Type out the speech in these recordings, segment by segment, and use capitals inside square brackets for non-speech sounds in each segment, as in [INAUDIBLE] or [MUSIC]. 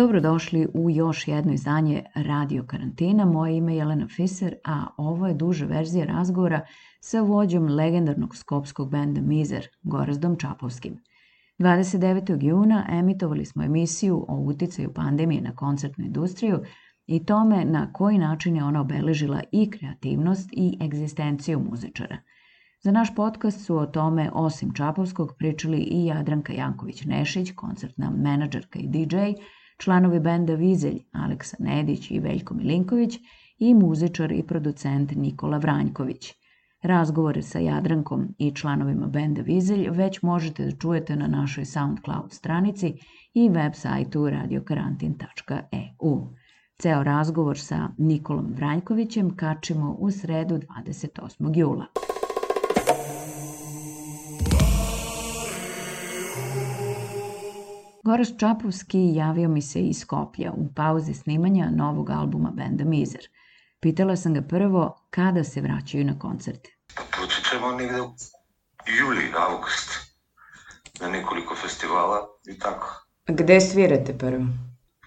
Dobrodošli u još jedno izdanje Radio karantina. Moje ime je Jelena Fiser, a ovo je duža verzija razgovora sa vođom legendarnog skopskog benda Mizer, Gorazdom Čapovskim. 29. juna emitovali smo emisiju o uticaju pandemije na koncertnu industriju i tome na koji način je ona obeležila i kreativnost i egzistenciju muzičara. Za naš podcast su o tome, osim Čapovskog, pričali i Jadranka Janković-Nešić, koncertna menadžerka i DJ, članovi benda Vizelj Aleksa Nedić i Veljko Milinković i muzičar i producent Nikola Vranjković. Razgovore sa Jadrankom i članovima benda Vizelj već možete da čujete na našoj SoundCloud stranici i web sajtu radiokarantin.eu. Ceo razgovor sa Nikolom Vranjkovićem kačimo u sredu 28. jula. Goras Čapovski javio mi se iz Skoplja u pauzi snimanja novog albuma benda Mizer. Pitala sam ga prvo kada se vraćaju na koncerte. Počet ćemo negde u juli, august, na nekoliko festivala i tako. Gde svirate prvo?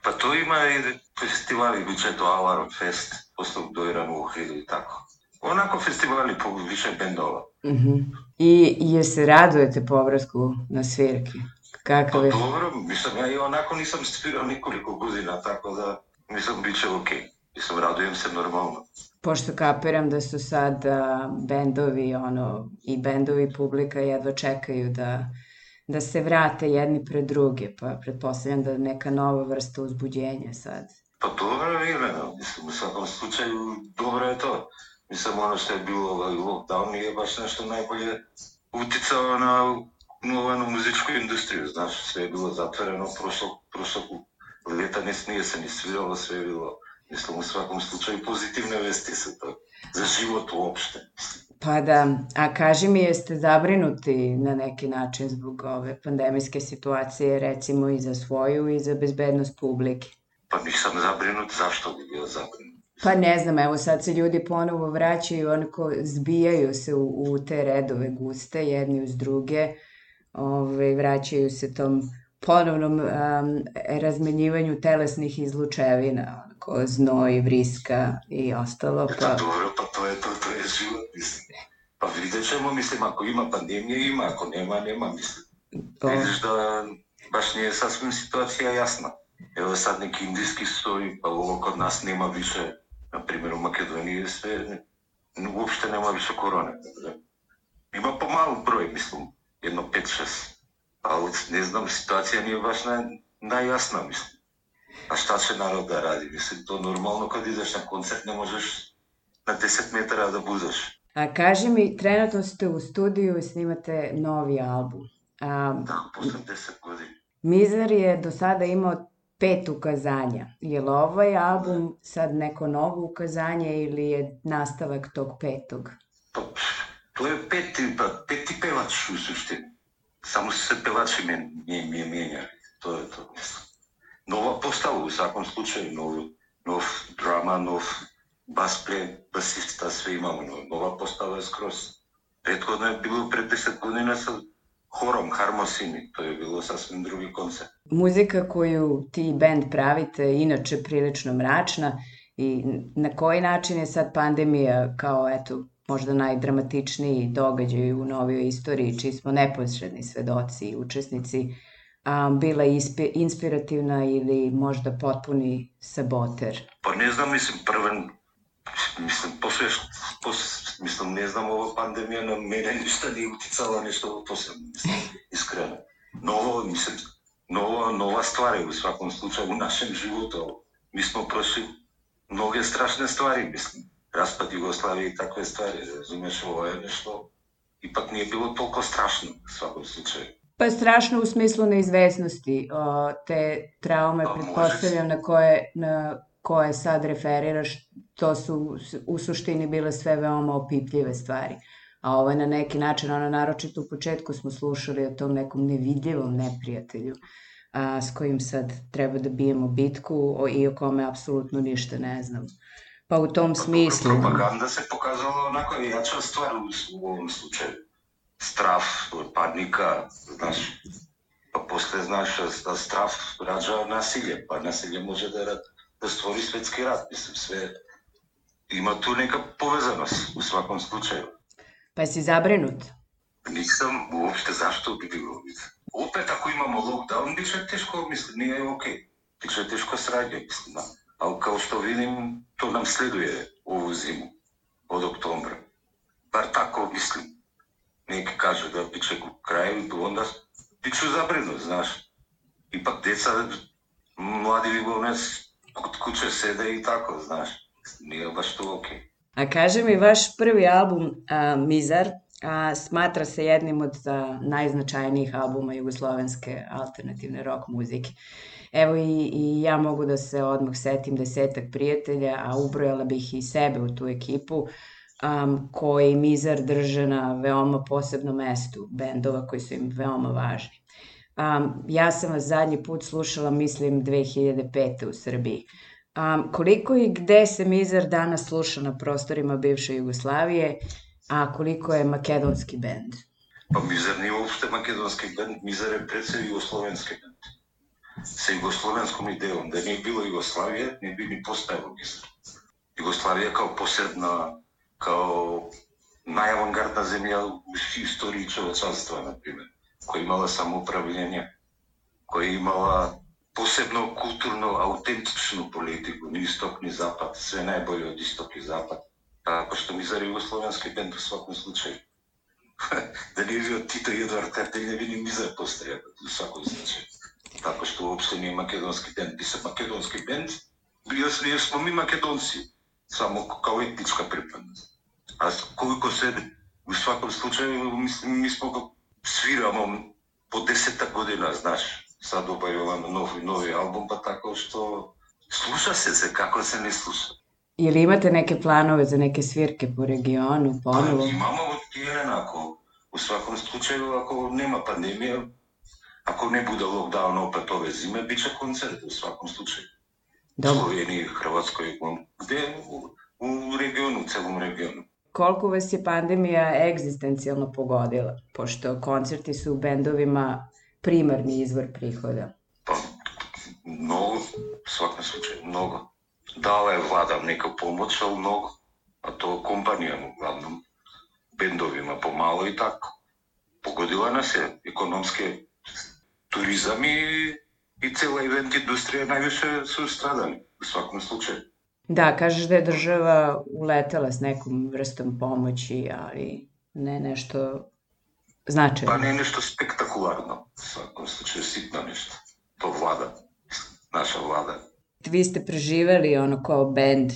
Pa tu ima i festivali, bit će to Alarm Fest, posle Dojra Muhe i tako. Onako festivali po više bendova. Uh mhm. -huh. I je se radujete povratku na svirke? Kakav je? Pa dobro, mislim, ja i onako nisam svirao nikoliko godina, tako da mislim, bit će okej. Okay. Mislim, radujem se normalno. Pošto kapiram da su sad a, bendovi, ono, i bendovi publika jedva čekaju da, da se vrate jedni pred druge, pa pretpostavljam da neka nova vrsta uzbuđenja sad. Pa dobro je Milena, mislim, u svakom slučaju dobro je to. Mislim, ono što je bilo ovaj lockdown nije baš nešto najbolje uticao na нову музичку индустрiju, znaš, sve je bilo zatvoreno, prošlog, prošlog leta ne, nije se ni sviralo, sve je bilo, mislim, u svakom slučaju pozitivne vesti su to, za život uopšte. Pa da, a kaži mi, jeste zabrinuti na neki način zbog ove pandemijske situacije, recimo i za svoju i za bezbednost publike? Pa nisam zabrinut, zašto bi bio zabrinut? Pa ne znam, evo sad se ljudi ponovo vraćaju, onako zbijaju se u, u te redove guste, jedni uz druge, ove, vraćaju se tom ponovnom um, razmenjivanju telesnih izlučevina, onako znoj, vriska i ostalo. Pa... pa dobro, pa to je to, to je život, mislim. Pa vidjet ćemo, mislim, ako ima pandemije, ima, ako nema, nema, mislim. To... Vidiš da baš nije sasvim situacija jasna. Evo sad neki indijski stoji, pa ovo kod nas nema više, na primjer u Makedoniji sve, uopšte nema više korone. Ima pomalo broj, mislim, jedno 5-6. Ali ne znam, situacija nije baš naj, najjasna, mislim. A šta će narod da radi? Mislim, to normalno kad ideš na koncert ne možeš na 10 metara da budeš. A kaži mi, trenutno ste u studiju i snimate novi album. A, da, posle 10 godina. Mizar je do sada imao pet ukazanja. Je li ovaj album sad neko novo ukazanje ili je nastavak tog petog? Pa, to je peti, pa, peti pevač u suštini. Само се пелачи ме, ми, ми, ми, тоа е тоа. Нова постава, во секој случај, нов, нов драма, нов бас пле, басиста, све имамо, но нова постава е скроз. Предходно е било пред 10 години со хором, хармосини, тоа е било сасвим други концерт Музика коју ти бенд правите, иначе прилично мрачна, и на кој начин е сад пандемија, као, ето, možda najdramatičniji događaj u novijoj istoriji, čiji smo neposredni svedoci i učesnici, a, bila ispi, inspirativna ili možda potpuni saboter? Pa ne znam, mislim, prven, mislim, posle, posle, mislim, ne znam, ova pandemija na mene ništa nije uticala, nešto posebno, mislim, iskreno. Novo, mislim, nova, nova stvar je u svakom slučaju u našem životu. Mi smo prošli mnoge strašne stvari, mislim, raspad Jugoslavije i takve stvari, razumeš, ovo je nešto, ipak nije bilo toliko strašno u svakom slučaju. Pa strašno u smislu neizvesnosti, o, te traume, Pa, pretpostavljam, na koje, na koje sad referiraš, to su u suštini bile sve veoma opipljive stvari. A ovo je na neki način, ono naročito u početku smo slušali o tom nekom nevidljivom neprijatelju a, s kojim sad treba da bijemo bitku o, i o kome apsolutno ništa ne znam. Па у том смислу... Пропаганда се показала онако јача ствар во овом случај. Страв, падника, знаеш, па после знаеш да страв раѓа насилје, па насилје може да, да створи светски рад, мислам, све има ту нека повезаност во сваком случај. Па си забренут? сум воопште зашто би било. Опет ако имамо локдаун, бише тешко, мислам, не е окей. Бише тешко сраѓа, мислам. Да. Ali kao što vidim, to nam sleduje ovu zimu, od oktobra. Bar tako mislim. Neki kažu da bit će kraj, onda bit ću zabrinut, znaš. Ipak deca, mladi ljubavnac, kod kuće sede i tako, znaš. Nije baš to okej. Okay. A kaže mi, vaš prvi album, a, Mizar, a, smatra se jednim od a, najznačajnijih albuma jugoslovenske alternativne rock muzike. Evo i, i ja mogu da se odmah setim desetak prijatelja, a ubrojala bih i sebe u tu ekipu, um, koji Mizar drže na veoma posebnom mestu, bendova koji su im veoma važni. Um, ja sam vas zadnji put slušala, mislim, 2005. u Srbiji. Um, koliko i gde se Mizar danas sluša na prostorima bivše Jugoslavije, А колико е македонски бенд? Па Мизер не е уште македонски бенд, Мизер е пред се југословенски бенд. Се југословенском идеом, да не е било Југославија, не би ни поставил Мизер. Југославија као посредна, као најавангардна земја во историја човечанства, например, која имала самоуправлење, која имала посебно културно, аутентично политику, ни исток, ни запад, све најбоје од исток и запад. А, пошто ми зари југословенски бенд во свакој случај. [LAUGHS] Дали ви од Тито и Едуард Картелина ви не мизар постоја во свакој случај. Така што воопшто не е македонски бенд. Би се македонски бенд, био ние смо ми македонци, само као етничка припадност. А колико се во свакој случај мислим ми смо го свирамо по десета година, знаш, сад обајуваме нов и нови албум, па така што слуша се се, како се не слуша. Ili imate neke planove za neke svirke po regionu, ponovo? Pa, imamo jedan, ako u svakom slučaju, ako nema pandemije, ako ne bude lockdown opet ove zime, bit će koncert u svakom slučaju. Dobro. Sloveniji, Hrvatskoj, gde u, u regionu, u celom regionu. Koliko vas je pandemija egzistencijalno pogodila, pošto koncerti su u bendovima primarni izvor prihoda? Pa, mnogo, u svakom slučaju, mnogo. Dala je vlada neka pomoć, ali mnogo. A to kompanijama, uglavnom, bendovima pomalo i tako. Pogodila nas je ekonomske turizam i, i cela event industrija najviše su stradali u svakom slučaju. Da, kažeš da je država uletela s nekom vrstom pomoći, ali ne nešto značajno. Pa ne nešto spektakularno, u svakom slučaju sitno nešto. To vlada, naša vlada. Vi ste preživeli ono kao band,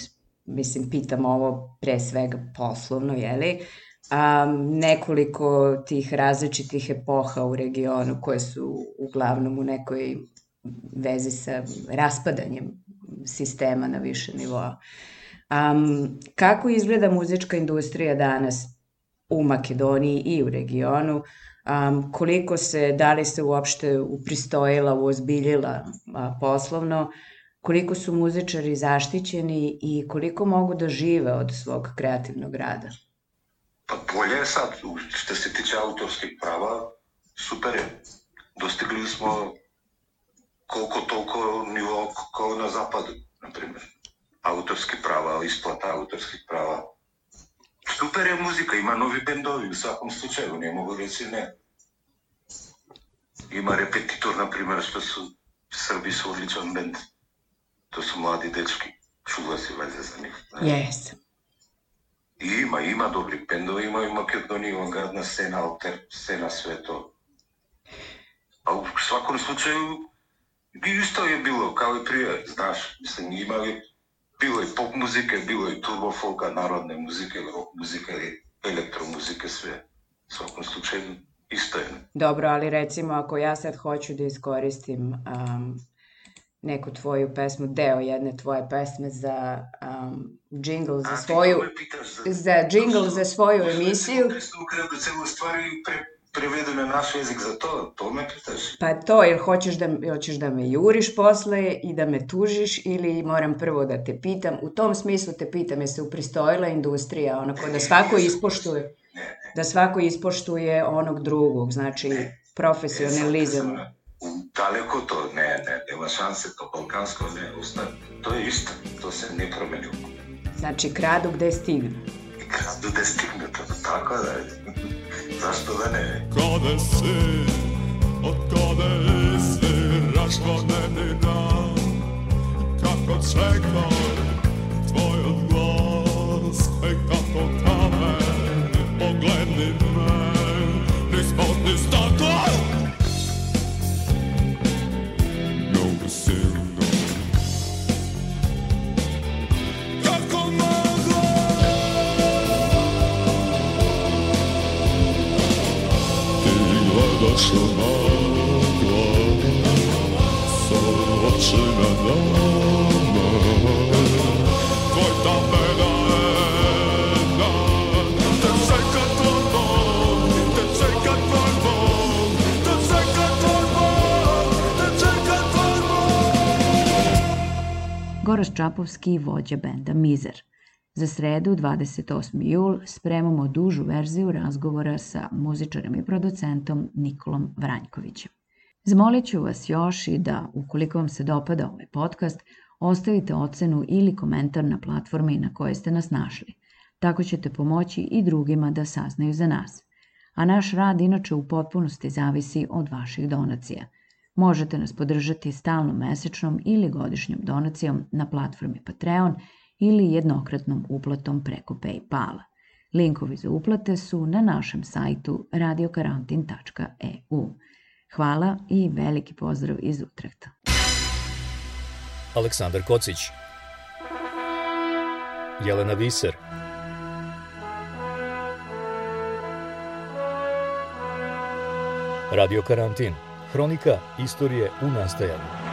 mislim, pitam ovo pre svega poslovno, jeli? um, nekoliko tih različitih epoha u regionu koje su uglavnom u nekoj vezi sa raspadanjem sistema na više nivoa. Um, kako izgleda muzička industrija danas u Makedoniji i u regionu? Um, koliko se, da li se uopšte upristojila, uozbiljila a, poslovno? Koliko su muzičari zaštićeni i koliko mogu da žive od svog kreativnog rada? Pa bolje je sad, što se tiče autorskih prava, super je. Dostigli smo koliko toliko nivo kao na zapadu, na primjer. Autorski prava, isplata autorskih prava. Super je muzika, ima novi bendovi u svakom slučaju, ne mogu reći ne. Ima repetitor, na primjer, što su Srbi su odličan bend. To su mladi dečki. Čula si valjda za njih. Yes. I ima, ima dobrih bendova, ima i Makedoniji avangardna scena, alter scena, sve to. A u svakom slučaju, isto je bilo, kao i prije, znaš, mislim, imali, bilo je pop muzike, bilo je turbo folka, narodne muzike, rock muzike, elektromuzike, sve. U svakom slučaju, isto je. Dobro, ali recimo ako ja sad hoću da iskoristim um, neku tvoju pesmu, deo jedne tvoje pesme za um, jingle za A, svoju, za- za jingle za svoju su emisiju. ukredu celu pre, prevedu na naš jezik za to, to me pitaš. Pa to, ili hoćeš da, hoćeš da me juriš posle i da me tužiš ili moram prvo da te pitam. U tom smislu te pitam, je se upristojila industrija, onako da svako ispoštuje, da svako ispoštuje onog drugog, znači profesionalizam. U daleko to, ne, ne, nema šanse, to balkansko ne, ostaje. To je isto, to se ne promenilo. Znači kradu gde stignu. I kradu da stigne to, tako da je. [LAUGHS] Zašto da ne? Kade si, od kade si raškodneni dan Kako čekam tvoj bol Goras Čapovski, vođa benda Mizer. Za sredu, 28. jul, spremamo dužu verziju razgovora sa muzičarem i producentom Nikolom Vranjkovićem. Zamolit ću vas još i da, ukoliko vam se dopada ovaj podcast, ostavite ocenu ili komentar na platformi na kojoj ste nas našli. Tako ćete pomoći i drugima da saznaju za nas. A naš rad inače u potpunosti zavisi od vaših donacija. Možete nas podržati stalnom mesečnom ili godišnjom donacijom na platformi Patreon ili jednokratnom uplatom preko Paypala. Linkovi za uplate su na našem sajtu radiokarantin.eu. Hvala i veliki pozdrav iz Utrehta. Aleksandar Kocić. Jelena Viser. Radio Karantin. Hronika istorije u nastajanju